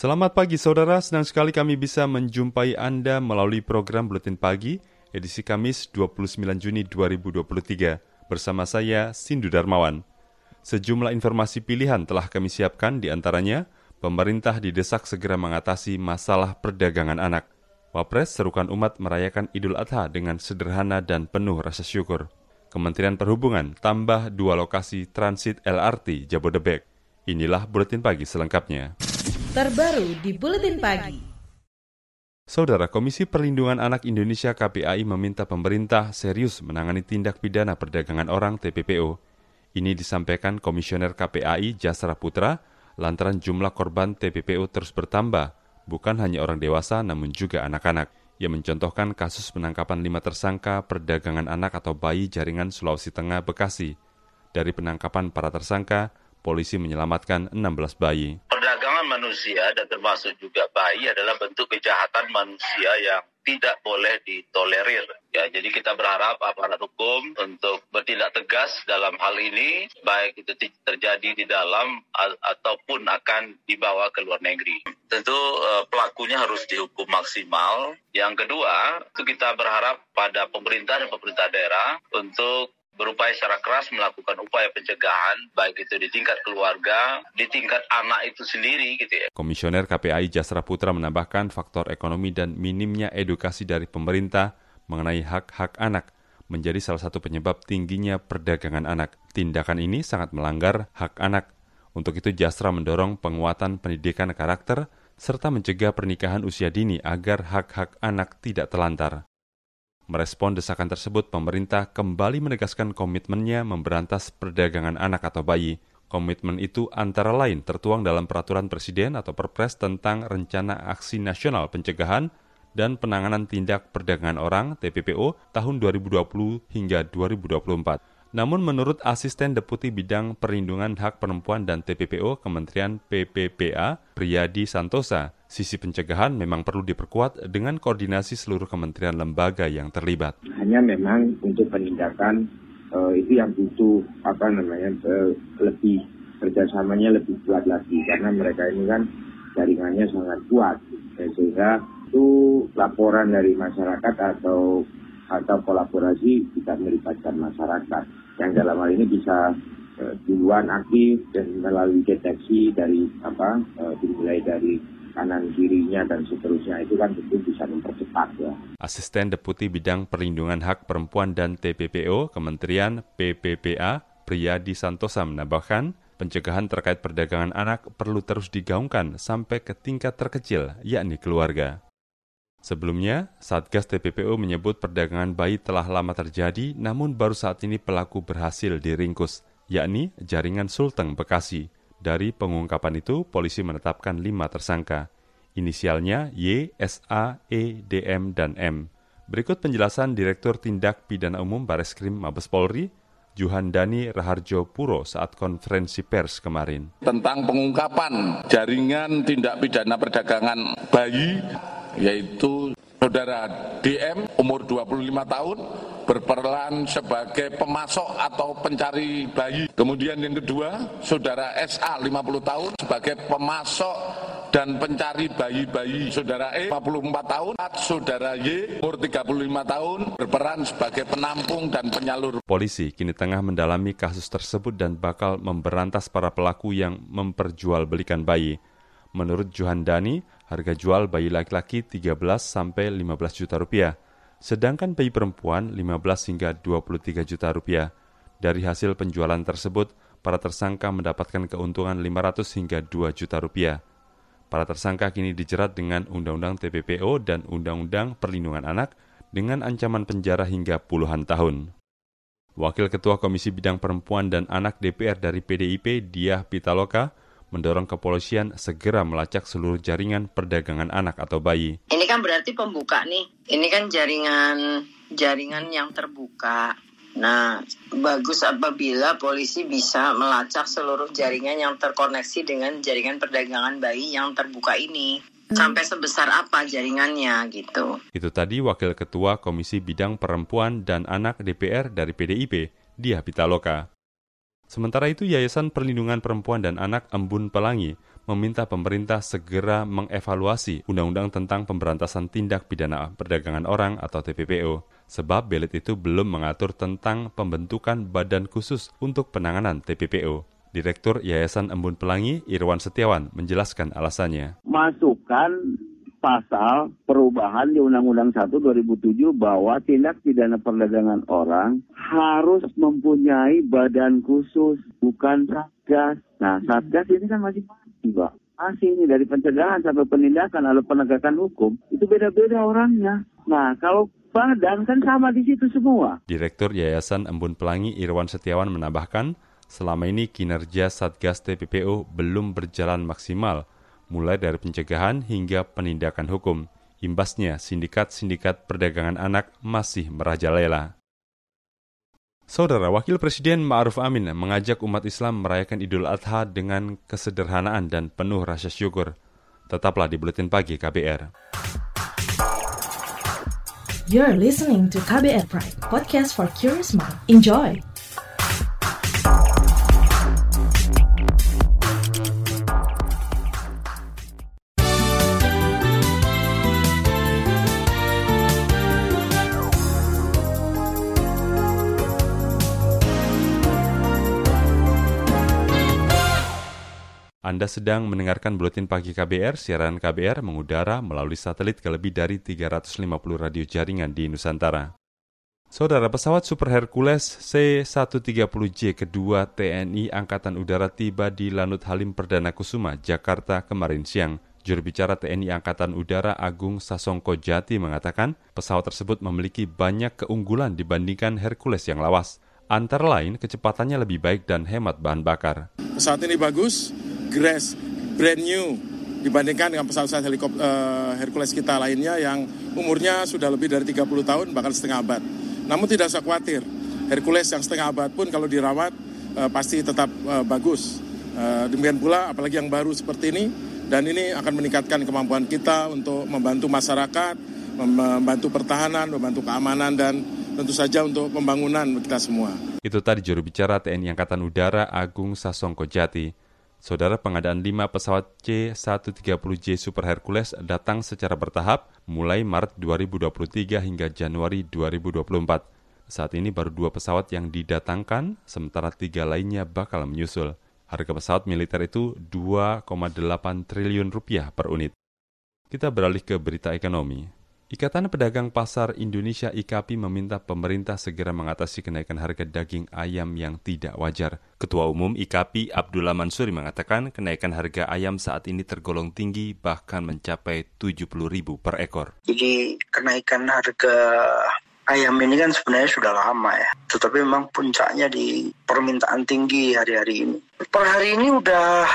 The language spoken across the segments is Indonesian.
Selamat pagi saudara, senang sekali kami bisa menjumpai Anda melalui program Buletin Pagi, edisi Kamis 29 Juni 2023, bersama saya Sindu Darmawan. Sejumlah informasi pilihan telah kami siapkan di antaranya, pemerintah didesak segera mengatasi masalah perdagangan anak. Wapres serukan umat merayakan Idul Adha dengan sederhana dan penuh rasa syukur. Kementerian Perhubungan tambah dua lokasi transit LRT Jabodebek. Inilah Buletin Pagi selengkapnya terbaru di Buletin Pagi. Saudara Komisi Perlindungan Anak Indonesia KPAI meminta pemerintah serius menangani tindak pidana perdagangan orang TPPO. Ini disampaikan Komisioner KPAI Jasra Putra lantaran jumlah korban TPPO terus bertambah, bukan hanya orang dewasa namun juga anak-anak. Ia mencontohkan kasus penangkapan lima tersangka perdagangan anak atau bayi jaringan Sulawesi Tengah Bekasi. Dari penangkapan para tersangka, polisi menyelamatkan 16 bayi manusia dan termasuk juga bayi adalah bentuk kejahatan manusia yang tidak boleh ditolerir. Ya, jadi kita berharap aparat hukum untuk bertindak tegas dalam hal ini, baik itu terjadi di dalam ataupun akan dibawa ke luar negeri. Tentu uh, pelakunya harus dihukum maksimal. Yang kedua, itu kita berharap pada pemerintah dan pemerintah daerah untuk berupaya secara keras melakukan upaya pencegahan baik itu di tingkat keluarga, di tingkat anak itu sendiri gitu ya. Komisioner KPAI Jasra Putra menambahkan faktor ekonomi dan minimnya edukasi dari pemerintah mengenai hak-hak anak menjadi salah satu penyebab tingginya perdagangan anak. Tindakan ini sangat melanggar hak anak. Untuk itu Jasra mendorong penguatan pendidikan karakter serta mencegah pernikahan usia dini agar hak-hak anak tidak telantar. Merespon desakan tersebut, pemerintah kembali menegaskan komitmennya memberantas perdagangan anak atau bayi. Komitmen itu antara lain tertuang dalam Peraturan Presiden atau Perpres tentang Rencana Aksi Nasional Pencegahan dan Penanganan Tindak Perdagangan Orang (TPPO) tahun 2020 hingga 2024. Namun menurut Asisten Deputi Bidang Perlindungan Hak Perempuan dan TPPO Kementerian PPPA, Priyadi Santosa, sisi pencegahan memang perlu diperkuat dengan koordinasi seluruh kementerian lembaga yang terlibat. Hanya memang untuk penindakan uh, itu yang butuh apa namanya uh, lebih kerjasamanya lebih kuat lagi. Karena mereka ini kan jaringannya sangat kuat. Sehingga itu laporan dari masyarakat atau atau kolaborasi tidak melibatkan masyarakat. Yang dalam hal ini bisa uh, duluan aktif dan melalui deteksi dari apa dimulai dari kanan kirinya dan seterusnya itu kan tentu bisa mempercepat ya. Asisten Deputi Bidang Perlindungan Hak Perempuan dan TPPO Kementerian PPPA Priyadi Santosa menambahkan, pencegahan terkait perdagangan anak perlu terus digaungkan sampai ke tingkat terkecil, yakni keluarga. Sebelumnya, Satgas TPPO menyebut perdagangan bayi telah lama terjadi, namun baru saat ini pelaku berhasil diringkus, yakni jaringan Sulteng Bekasi. Dari pengungkapan itu, polisi menetapkan lima tersangka. Inisialnya Y, S, A, E, D, M, dan M. Berikut penjelasan Direktur Tindak Pidana Umum Bareskrim Mabes Polri, Juhandani Raharjo Puro saat konferensi pers kemarin. Tentang pengungkapan jaringan tindak pidana perdagangan bayi yaitu saudara DM umur 25 tahun berperan sebagai pemasok atau pencari bayi. Kemudian yang kedua, saudara SA 50 tahun sebagai pemasok dan pencari bayi-bayi. Saudara E 54 tahun, saudara Y umur 35 tahun berperan sebagai penampung dan penyalur. Polisi kini tengah mendalami kasus tersebut dan bakal memberantas para pelaku yang memperjualbelikan bayi. Menurut Juhandani, harga jual bayi laki-laki 13 sampai 15 juta rupiah, sedangkan bayi perempuan 15 hingga 23 juta rupiah. Dari hasil penjualan tersebut, para tersangka mendapatkan keuntungan 500 hingga 2 juta rupiah. Para tersangka kini dijerat dengan Undang-Undang TPPO dan Undang-Undang Perlindungan Anak dengan ancaman penjara hingga puluhan tahun. Wakil Ketua Komisi Bidang Perempuan dan Anak DPR dari PDIP, Diah Pitaloka, mendorong kepolisian segera melacak seluruh jaringan perdagangan anak atau bayi. Ini kan berarti pembuka nih. Ini kan jaringan jaringan yang terbuka. Nah, bagus apabila polisi bisa melacak seluruh jaringan yang terkoneksi dengan jaringan perdagangan bayi yang terbuka ini. Sampai sebesar apa jaringannya gitu. Itu tadi Wakil Ketua Komisi Bidang Perempuan dan Anak DPR dari PDIP, Dia Pitaloka. Sementara itu, Yayasan Perlindungan Perempuan dan Anak Embun Pelangi meminta pemerintah segera mengevaluasi Undang-Undang tentang Pemberantasan Tindak Pidana Perdagangan Orang atau TPPO, sebab belit itu belum mengatur tentang pembentukan badan khusus untuk penanganan TPPO. Direktur Yayasan Embun Pelangi, Irwan Setiawan, menjelaskan alasannya. Masukkan pasal perubahan di Undang-Undang 1 2007 bahwa tindak pidana perdagangan orang harus mempunyai badan khusus, bukan satgas. Nah, satgas ini kan masih masih, Pak. Masih ini dari pencegahan sampai penindakan lalu penegakan hukum itu beda-beda orangnya. Nah, kalau badan kan sama di situ semua. Direktur Yayasan Embun Pelangi Irwan Setiawan menambahkan, selama ini kinerja Satgas TPPO belum berjalan maksimal mulai dari pencegahan hingga penindakan hukum. Imbasnya, sindikat-sindikat perdagangan anak masih merajalela. Saudara Wakil Presiden Ma'ruf Amin mengajak umat Islam merayakan Idul Adha dengan kesederhanaan dan penuh rasa syukur. Tetaplah di Buletin Pagi KBR. You're listening to KBR Pride, podcast for curious mind. Enjoy! Anda sedang mendengarkan Buletin Pagi KBR, siaran KBR mengudara melalui satelit ke lebih dari 350 radio jaringan di Nusantara. Saudara pesawat Super Hercules C-130J kedua TNI Angkatan Udara tiba di Lanut Halim Perdana Kusuma, Jakarta kemarin siang. Juru bicara TNI Angkatan Udara Agung Sasongko Jati mengatakan pesawat tersebut memiliki banyak keunggulan dibandingkan Hercules yang lawas. Antara lain, kecepatannya lebih baik dan hemat bahan bakar. Pesawat ini bagus, Grace brand new dibandingkan dengan pesawat-pesawat helikopter uh, Hercules kita lainnya yang umurnya sudah lebih dari 30 tahun bahkan setengah abad. Namun tidak usah khawatir, Hercules yang setengah abad pun kalau dirawat uh, pasti tetap uh, bagus. Uh, demikian pula apalagi yang baru seperti ini dan ini akan meningkatkan kemampuan kita untuk membantu masyarakat, membantu pertahanan, membantu keamanan dan tentu saja untuk pembangunan kita semua. Itu tadi juru bicara TNI Angkatan Udara Agung Sasongko Jati. Saudara pengadaan 5 pesawat C-130J Super Hercules datang secara bertahap mulai Maret 2023 hingga Januari 2024. Saat ini baru dua pesawat yang didatangkan, sementara tiga lainnya bakal menyusul. Harga pesawat militer itu 2,8 triliun rupiah per unit. Kita beralih ke berita ekonomi. Ikatan Pedagang Pasar Indonesia IKAPI meminta pemerintah segera mengatasi kenaikan harga daging ayam yang tidak wajar. Ketua Umum IKAPI Abdullah Mansuri mengatakan kenaikan harga ayam saat ini tergolong tinggi bahkan mencapai 70 ribu per ekor. Jadi kenaikan harga ayam ini kan sebenarnya sudah lama ya. Tetapi memang puncaknya di permintaan tinggi hari-hari ini. Per hari ini udah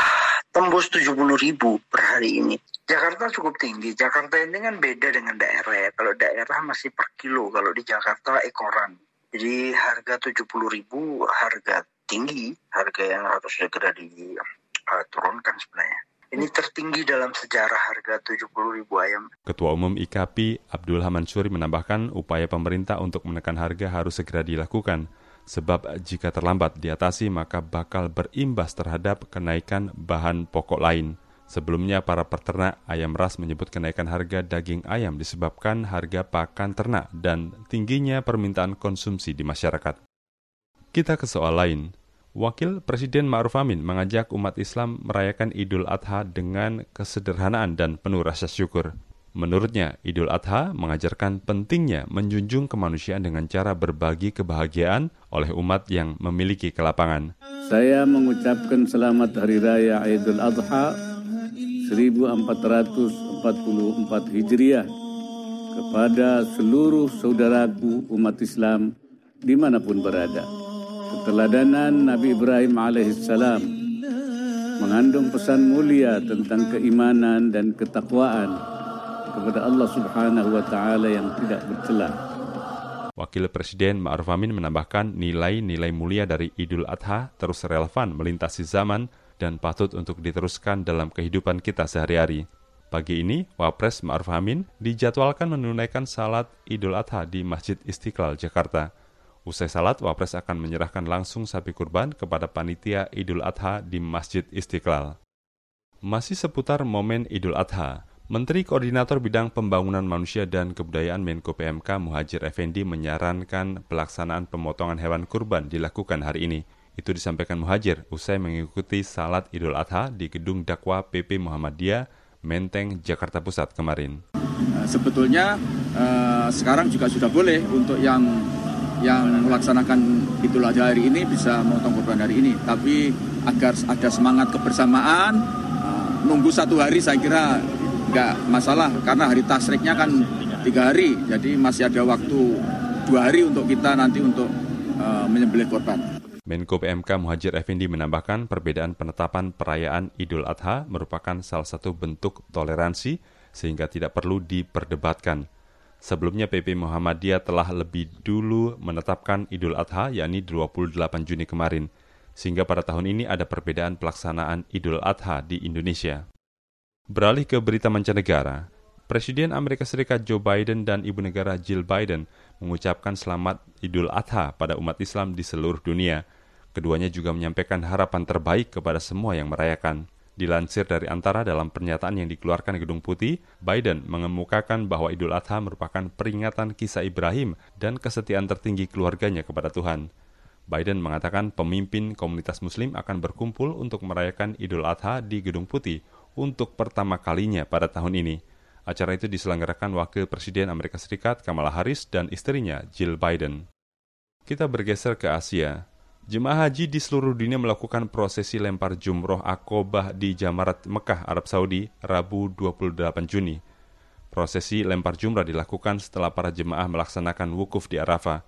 tembus 70 ribu per hari ini. Jakarta cukup tinggi. Jakarta ini kan beda dengan daerah ya. Kalau daerah masih per kilo, kalau di Jakarta ekoran. Jadi harga 70 ribu harga tinggi, harga yang harus segera diturunkan uh, sebenarnya. Ini tertinggi dalam sejarah harga 70 ribu ayam. Ketua Umum IKAPI Abdul Hamansuri menambahkan upaya pemerintah untuk menekan harga harus segera dilakukan. Sebab jika terlambat diatasi maka bakal berimbas terhadap kenaikan bahan pokok lain. Sebelumnya, para peternak ayam ras menyebut kenaikan harga daging ayam disebabkan harga pakan ternak dan tingginya permintaan konsumsi di masyarakat. Kita ke soal lain. Wakil Presiden Ma'ruf Amin mengajak umat Islam merayakan Idul Adha dengan kesederhanaan dan penuh rasa syukur. Menurutnya, Idul Adha mengajarkan pentingnya menjunjung kemanusiaan dengan cara berbagi kebahagiaan oleh umat yang memiliki kelapangan. Saya mengucapkan selamat Hari Raya Idul Adha 1444 Hijriah kepada seluruh saudaraku umat Islam di mana pun berada. Keteladanan Nabi Ibrahim alaihissalam mengandung pesan mulia tentang keimanan dan ketakwaan kepada Allah Subhanahu wa taala yang tidak bercelah. Wakil Presiden Ma'ruf Amin menambahkan nilai-nilai mulia dari Idul Adha terus relevan melintasi zaman dan patut untuk diteruskan dalam kehidupan kita sehari-hari. Pagi ini, Wapres Ma'ruf Amin dijadwalkan menunaikan salat Idul Adha di Masjid Istiqlal, Jakarta. Usai salat, Wapres akan menyerahkan langsung sapi kurban kepada panitia Idul Adha di Masjid Istiqlal. Masih seputar momen Idul Adha, Menteri Koordinator Bidang Pembangunan Manusia dan Kebudayaan Menko PMK Muhajir Effendi menyarankan pelaksanaan pemotongan hewan kurban dilakukan hari ini. Itu disampaikan Muhajir usai mengikuti salat Idul Adha di Gedung Dakwa PP Muhammadiyah, Menteng, Jakarta Pusat kemarin. Sebetulnya eh, sekarang juga sudah boleh untuk yang yang melaksanakan Idul Adha hari ini bisa memotong kurban hari ini. Tapi agar ada semangat kebersamaan, eh, nunggu satu hari saya kira nggak masalah karena hari tasriknya kan tiga hari jadi masih ada waktu dua hari untuk kita nanti untuk uh, menyembelih korban. Menko PMK Muhajir Effendi menambahkan perbedaan penetapan perayaan Idul Adha merupakan salah satu bentuk toleransi sehingga tidak perlu diperdebatkan. Sebelumnya PP Muhammadiyah telah lebih dulu menetapkan Idul Adha yakni 28 Juni kemarin, sehingga pada tahun ini ada perbedaan pelaksanaan Idul Adha di Indonesia. Beralih ke berita mancanegara, Presiden Amerika Serikat Joe Biden dan Ibu Negara Jill Biden mengucapkan selamat Idul Adha pada umat Islam di seluruh dunia. Keduanya juga menyampaikan harapan terbaik kepada semua yang merayakan. Dilansir dari antara dalam pernyataan yang dikeluarkan Gedung Putih, Biden mengemukakan bahwa Idul Adha merupakan peringatan kisah Ibrahim dan kesetiaan tertinggi keluarganya kepada Tuhan. Biden mengatakan pemimpin komunitas muslim akan berkumpul untuk merayakan Idul Adha di Gedung Putih untuk pertama kalinya pada tahun ini. Acara itu diselenggarakan Wakil Presiden Amerika Serikat Kamala Harris dan istrinya Jill Biden. Kita bergeser ke Asia. Jemaah haji di seluruh dunia melakukan prosesi lempar jumroh akobah di Jamarat Mekah, Arab Saudi, Rabu 28 Juni. Prosesi lempar jumrah dilakukan setelah para jemaah melaksanakan wukuf di Arafah.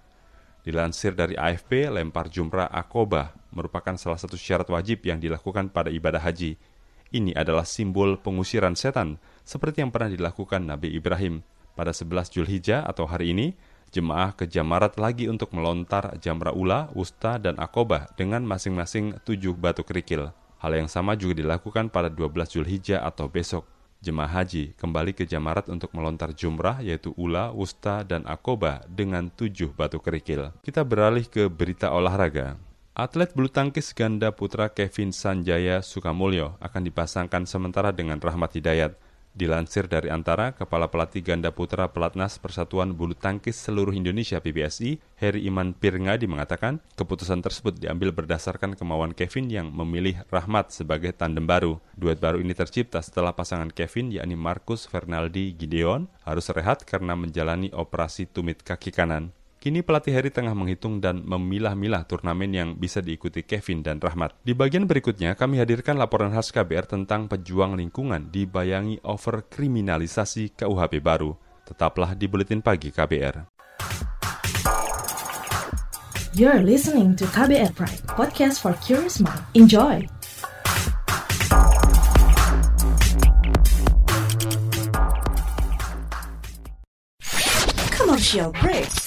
Dilansir dari AFP, lempar jumrah akobah merupakan salah satu syarat wajib yang dilakukan pada ibadah haji. Ini adalah simbol pengusiran setan, seperti yang pernah dilakukan Nabi Ibrahim. Pada 11 Julhijjah atau hari ini, jemaah ke Jamarat lagi untuk melontar Jamra Ula, Wusta, dan Akobah dengan masing-masing tujuh batu kerikil. Hal yang sama juga dilakukan pada 12 Julhijjah atau besok. Jemaah haji kembali ke Jamarat untuk melontar jumrah yaitu Ula, Wusta, dan Akobah dengan tujuh batu kerikil. Kita beralih ke berita olahraga. Atlet bulu tangkis ganda putra Kevin Sanjaya Sukamulyo akan dipasangkan sementara dengan Rahmat Hidayat. Dilansir dari antara Kepala Pelatih Ganda Putra Pelatnas Persatuan Bulu Tangkis Seluruh Indonesia PBSI, Heri Iman Pirngadi mengatakan keputusan tersebut diambil berdasarkan kemauan Kevin yang memilih Rahmat sebagai tandem baru. Duet baru ini tercipta setelah pasangan Kevin yakni Markus Fernaldi Gideon harus rehat karena menjalani operasi tumit kaki kanan. Kini pelatih Harry tengah menghitung dan memilah-milah turnamen yang bisa diikuti Kevin dan Rahmat. Di bagian berikutnya, kami hadirkan laporan khas KBR tentang pejuang lingkungan dibayangi over kriminalisasi KUHP baru. Tetaplah di Buletin Pagi KBR. You're listening to KBR Pride, podcast for curious mind. Enjoy! Commercial break.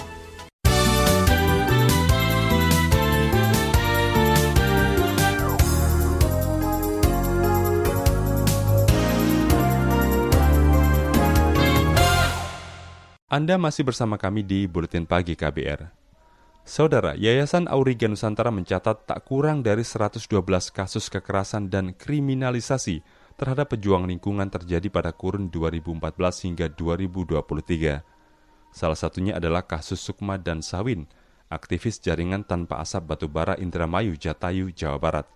Anda masih bersama kami di Buletin Pagi KBR. Saudara, Yayasan Auriga Nusantara mencatat tak kurang dari 112 kasus kekerasan dan kriminalisasi terhadap pejuang lingkungan terjadi pada kurun 2014 hingga 2023. Salah satunya adalah kasus Sukma dan Sawin, aktivis jaringan tanpa asap batubara Indramayu, Jatayu, Jawa Barat.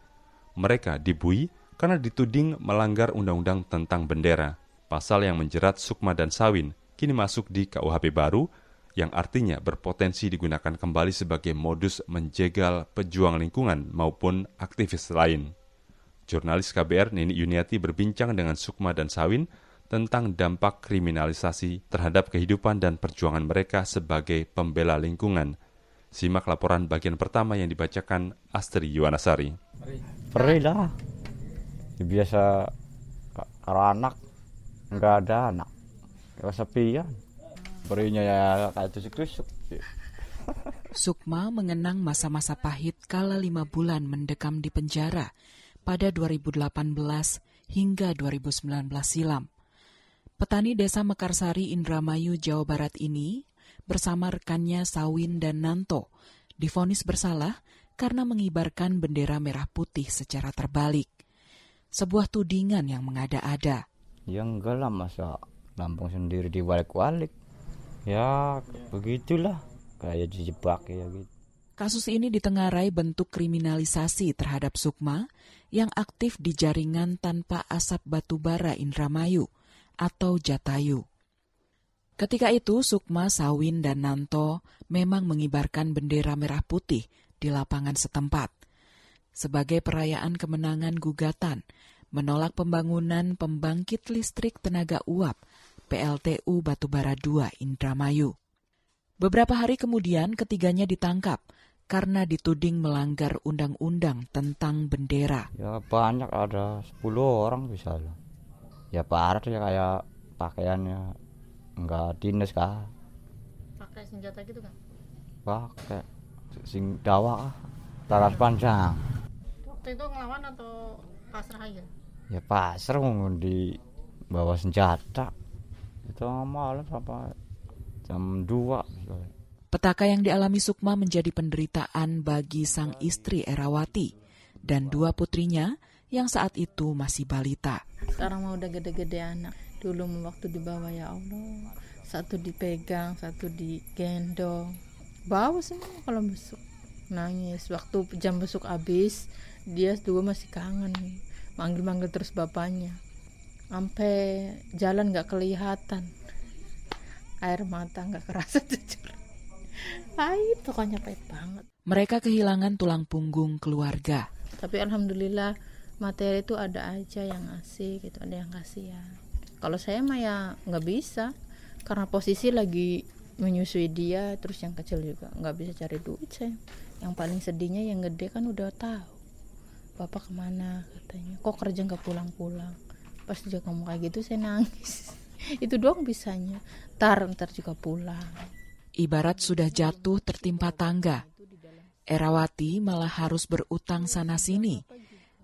Mereka dibui karena dituding melanggar undang-undang tentang bendera, pasal yang menjerat Sukma dan Sawin kini masuk di KUHP baru yang artinya berpotensi digunakan kembali sebagai modus menjegal pejuang lingkungan maupun aktivis lain. Jurnalis KBR Nini Yuniati berbincang dengan Sukma dan Sawin tentang dampak kriminalisasi terhadap kehidupan dan perjuangan mereka sebagai pembela lingkungan. Simak laporan bagian pertama yang dibacakan Astri Yuwanasari. Perih lah. Biasa kalau anak nggak ada anak kesepian berinya ya kayak tusuk-tusuk Sukma mengenang masa-masa pahit kala lima bulan mendekam di penjara pada 2018 hingga 2019 silam. Petani desa Mekarsari Indramayu, Jawa Barat ini bersama rekannya Sawin dan Nanto difonis bersalah karena mengibarkan bendera merah putih secara terbalik. Sebuah tudingan yang mengada-ada. Ya enggak lah masa Lampung sendiri dibalik-balik ya begitulah kayak dijebak ya gitu Kasus ini ditengarai bentuk kriminalisasi terhadap Sukma yang aktif di jaringan tanpa asap batubara Indramayu atau Jatayu. Ketika itu Sukma, Sawin, dan Nanto memang mengibarkan bendera merah putih di lapangan setempat. Sebagai perayaan kemenangan gugatan menolak pembangunan pembangkit listrik tenaga uap PLTU Batubara II Indramayu. Beberapa hari kemudian ketiganya ditangkap karena dituding melanggar undang-undang tentang bendera. Ya banyak ada 10 orang bisa lah. Ya parah ya kayak pakaiannya enggak dinas kah? Pakai senjata gitu kan? Pakai sing dawa taras panjang. Waktu itu ngelawan atau pasrah aja? Ya pasrah di bawa senjata itu malam sampai jam 2 Petaka yang dialami Sukma menjadi penderitaan bagi sang istri Erawati dan dua putrinya yang saat itu masih balita. Sekarang mau udah gede-gede anak. Dulu waktu dibawa ya Allah, satu dipegang, satu digendong. Bawa semua kalau besuk. Nangis. Waktu jam besuk habis, dia dua masih kangen. Manggil-manggil terus bapaknya sampai jalan nggak kelihatan. Air mata nggak kerasa jujur. Pahit pokoknya pahit banget. Mereka kehilangan tulang punggung keluarga. Tapi alhamdulillah materi itu ada aja yang ngasih gitu ada yang kasih ya. Kalau saya mah ya nggak bisa karena posisi lagi menyusui dia terus yang kecil juga nggak bisa cari duit saya. Yang paling sedihnya yang gede kan udah tahu. Bapak ke mana katanya. Kok kerja nggak pulang-pulang pas dia ngomong kayak gitu saya nangis. Itu doang bisanya. Tar ntar juga pulang. Ibarat sudah jatuh tertimpa tangga. Erawati malah harus berutang sana sini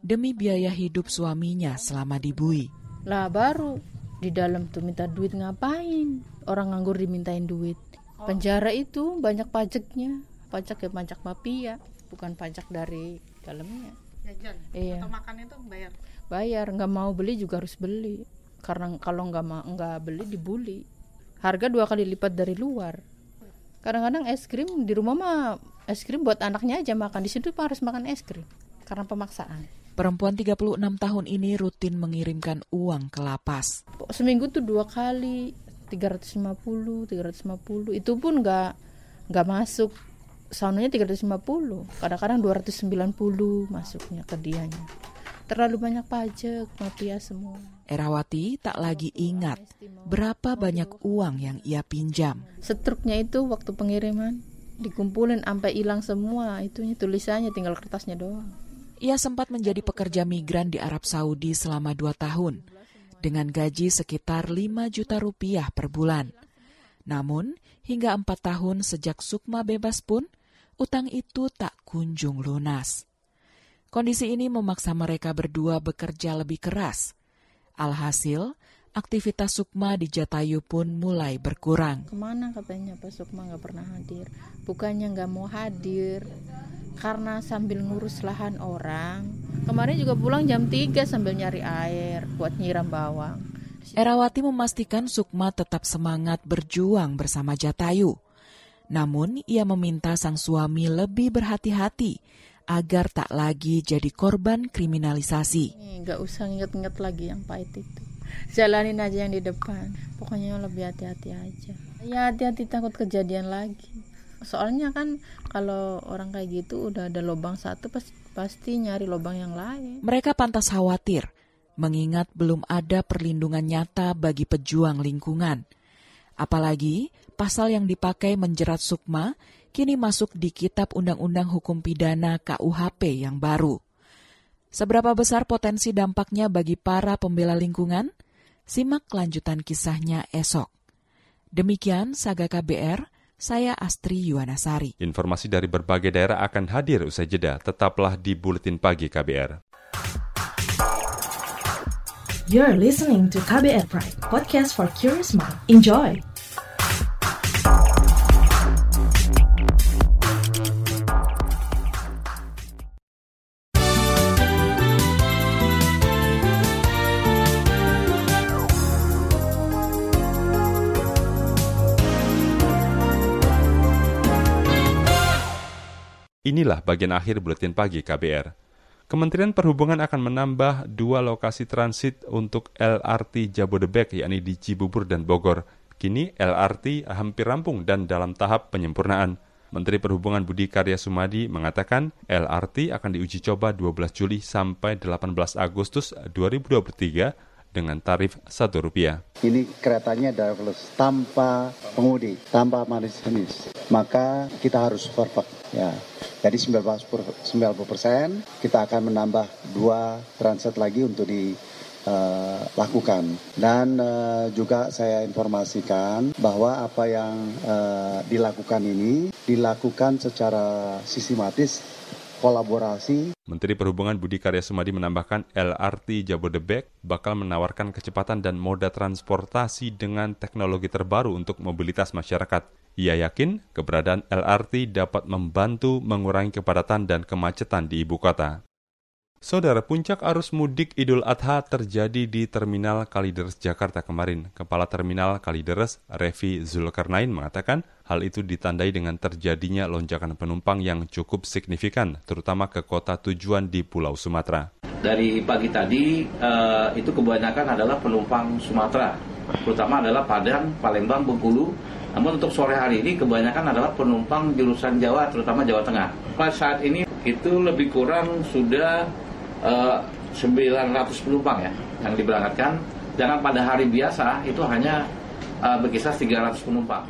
demi biaya hidup suaminya selama dibui. Lah baru di dalam tuh minta duit ngapain? Orang nganggur dimintain duit. Penjara itu banyak pajaknya. Pajak ya pajak mafia bukan pajak dari dalamnya. Jajan iya. atau makan itu bayar bayar nggak mau beli juga harus beli karena kalau nggak mau nggak beli dibully harga dua kali lipat dari luar kadang-kadang es krim di rumah mah es krim buat anaknya aja makan di situ harus makan es krim karena pemaksaan Perempuan 36 tahun ini rutin mengirimkan uang ke lapas. Seminggu tuh dua kali 350, 350. Itu pun nggak nggak masuk. Saunanya 350, kadang-kadang 290 masuknya ke dianya terlalu banyak pajak mafia semua Erawati tak lagi ingat berapa banyak uang yang ia pinjam. Setruknya itu waktu pengiriman dikumpulin sampai hilang semua itunya tulisannya tinggal kertasnya doang. Ia sempat menjadi pekerja migran di Arab Saudi selama dua tahun dengan gaji sekitar 5 juta rupiah per bulan. Namun, hingga empat tahun sejak Sukma bebas pun, utang itu tak kunjung lunas. Kondisi ini memaksa mereka berdua bekerja lebih keras. Alhasil, aktivitas Sukma di Jatayu pun mulai berkurang. Ke mana katanya Pak Sukma nggak pernah hadir? Bukannya nggak mau hadir, karena sambil ngurus lahan orang. Kemarin juga pulang jam 3 sambil nyari air buat nyiram bawang. Erawati memastikan Sukma tetap semangat berjuang bersama Jatayu. Namun, ia meminta sang suami lebih berhati-hati agar tak lagi jadi korban kriminalisasi. Nggak usah inget-inget lagi yang pahit itu. Jalanin aja yang di depan. Pokoknya lebih hati-hati aja. Ya hati-hati takut kejadian lagi. Soalnya kan kalau orang kayak gitu udah ada lubang satu pasti, pasti nyari lubang yang lain. Mereka pantas khawatir mengingat belum ada perlindungan nyata bagi pejuang lingkungan. Apalagi pasal yang dipakai menjerat Sukma kini masuk di Kitab Undang-Undang Hukum Pidana KUHP yang baru. Seberapa besar potensi dampaknya bagi para pembela lingkungan? Simak kelanjutan kisahnya esok. Demikian Saga KBR, saya Astri Yuwanasari. Informasi dari berbagai daerah akan hadir usai jeda. Tetaplah di Buletin Pagi KBR. You're listening to KBR Pride, podcast for curious mind. Enjoy! Inilah bagian akhir buletin pagi KBR. Kementerian Perhubungan akan menambah dua lokasi transit untuk LRT Jabodebek, yakni di Cibubur dan Bogor. Kini LRT hampir rampung dan dalam tahap penyempurnaan. Menteri Perhubungan Budi Karya Sumadi mengatakan LRT akan diuji coba 12 Juli sampai 18 Agustus 2023 dengan tarif satu rupiah. Ini keretanya driverless tanpa pengudi, tanpa manis-manis. Maka kita harus perfect. Ya, jadi 90 persen kita akan menambah dua transit lagi untuk di uh, lakukan dan uh, juga saya informasikan bahwa apa yang uh, dilakukan ini dilakukan secara sistematis kolaborasi. Menteri Perhubungan Budi Karya Sumadi menambahkan LRT Jabodebek bakal menawarkan kecepatan dan moda transportasi dengan teknologi terbaru untuk mobilitas masyarakat. Ia yakin keberadaan LRT dapat membantu mengurangi kepadatan dan kemacetan di ibu kota. Saudara, puncak arus mudik Idul Adha terjadi di Terminal Kalideres Jakarta kemarin. Kepala Terminal Kalideres, Revi Zulkarnain mengatakan hal itu ditandai dengan terjadinya lonjakan penumpang yang cukup signifikan, terutama ke kota tujuan di Pulau Sumatera. Dari pagi tadi, uh, itu kebanyakan adalah penumpang Sumatera, terutama adalah Padang, Palembang, Bengkulu, namun untuk sore hari ini kebanyakan adalah penumpang jurusan Jawa, terutama Jawa Tengah. Pada saat ini itu lebih kurang sudah uh, eh, 900 penumpang ya yang diberangkatkan. Jangan pada hari biasa itu hanya uh, berkisar 300 penumpang.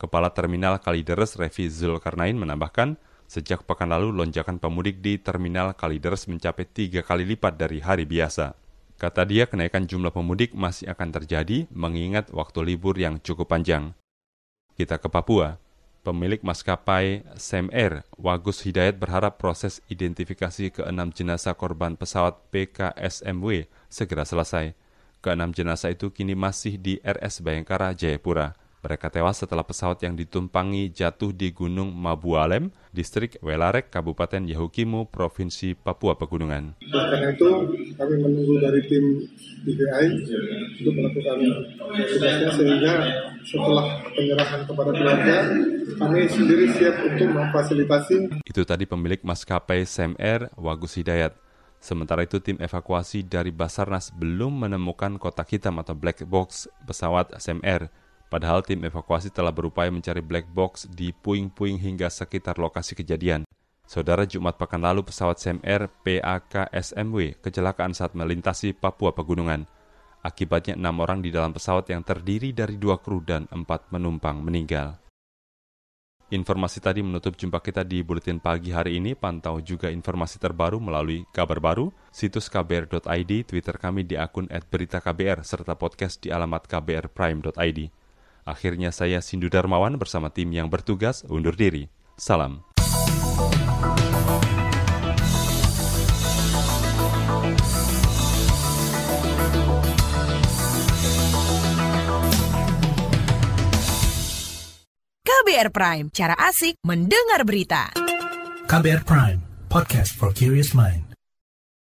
Kepala Terminal Kalideres Revi Zulkarnain menambahkan, sejak pekan lalu lonjakan pemudik di Terminal Kalideres mencapai tiga kali lipat dari hari biasa. Kata dia, kenaikan jumlah pemudik masih akan terjadi mengingat waktu libur yang cukup panjang. Kita ke Papua. Pemilik maskapai Sam Air, Wagus Hidayat berharap proses identifikasi keenam jenazah korban pesawat PKSMW segera selesai. Keenam jenazah itu kini masih di RS Bayangkara, Jayapura. Mereka tewas setelah pesawat yang ditumpangi jatuh di Gunung Mabualem, distrik Welarek, Kabupaten Yahukimu, Provinsi Papua Pegunungan. Karena itu kami menunggu dari tim DPI untuk melakukan tugasnya sehingga setelah penyerahan kepada keluarga, kami sendiri siap untuk memfasilitasi. Itu tadi pemilik maskapai Sam Air, Wagus Hidayat. Sementara itu tim evakuasi dari Basarnas belum menemukan kotak hitam atau black box pesawat Sam Air Padahal tim evakuasi telah berupaya mencari black box di puing-puing hingga sekitar lokasi kejadian. Saudara Jumat pekan lalu pesawat SMR PAK SMW kecelakaan saat melintasi Papua Pegunungan. Akibatnya enam orang di dalam pesawat yang terdiri dari dua kru dan empat penumpang meninggal. Informasi tadi menutup jumpa kita di Buletin Pagi hari ini. Pantau juga informasi terbaru melalui kabar baru, situs kbr.id, Twitter kami di akun @beritaKBR, serta podcast di alamat kbrprime.id. Akhirnya saya Sindu Darmawan bersama tim yang bertugas undur diri. Salam. KBR Prime, cara asik mendengar berita. KBR Prime, podcast for curious mind.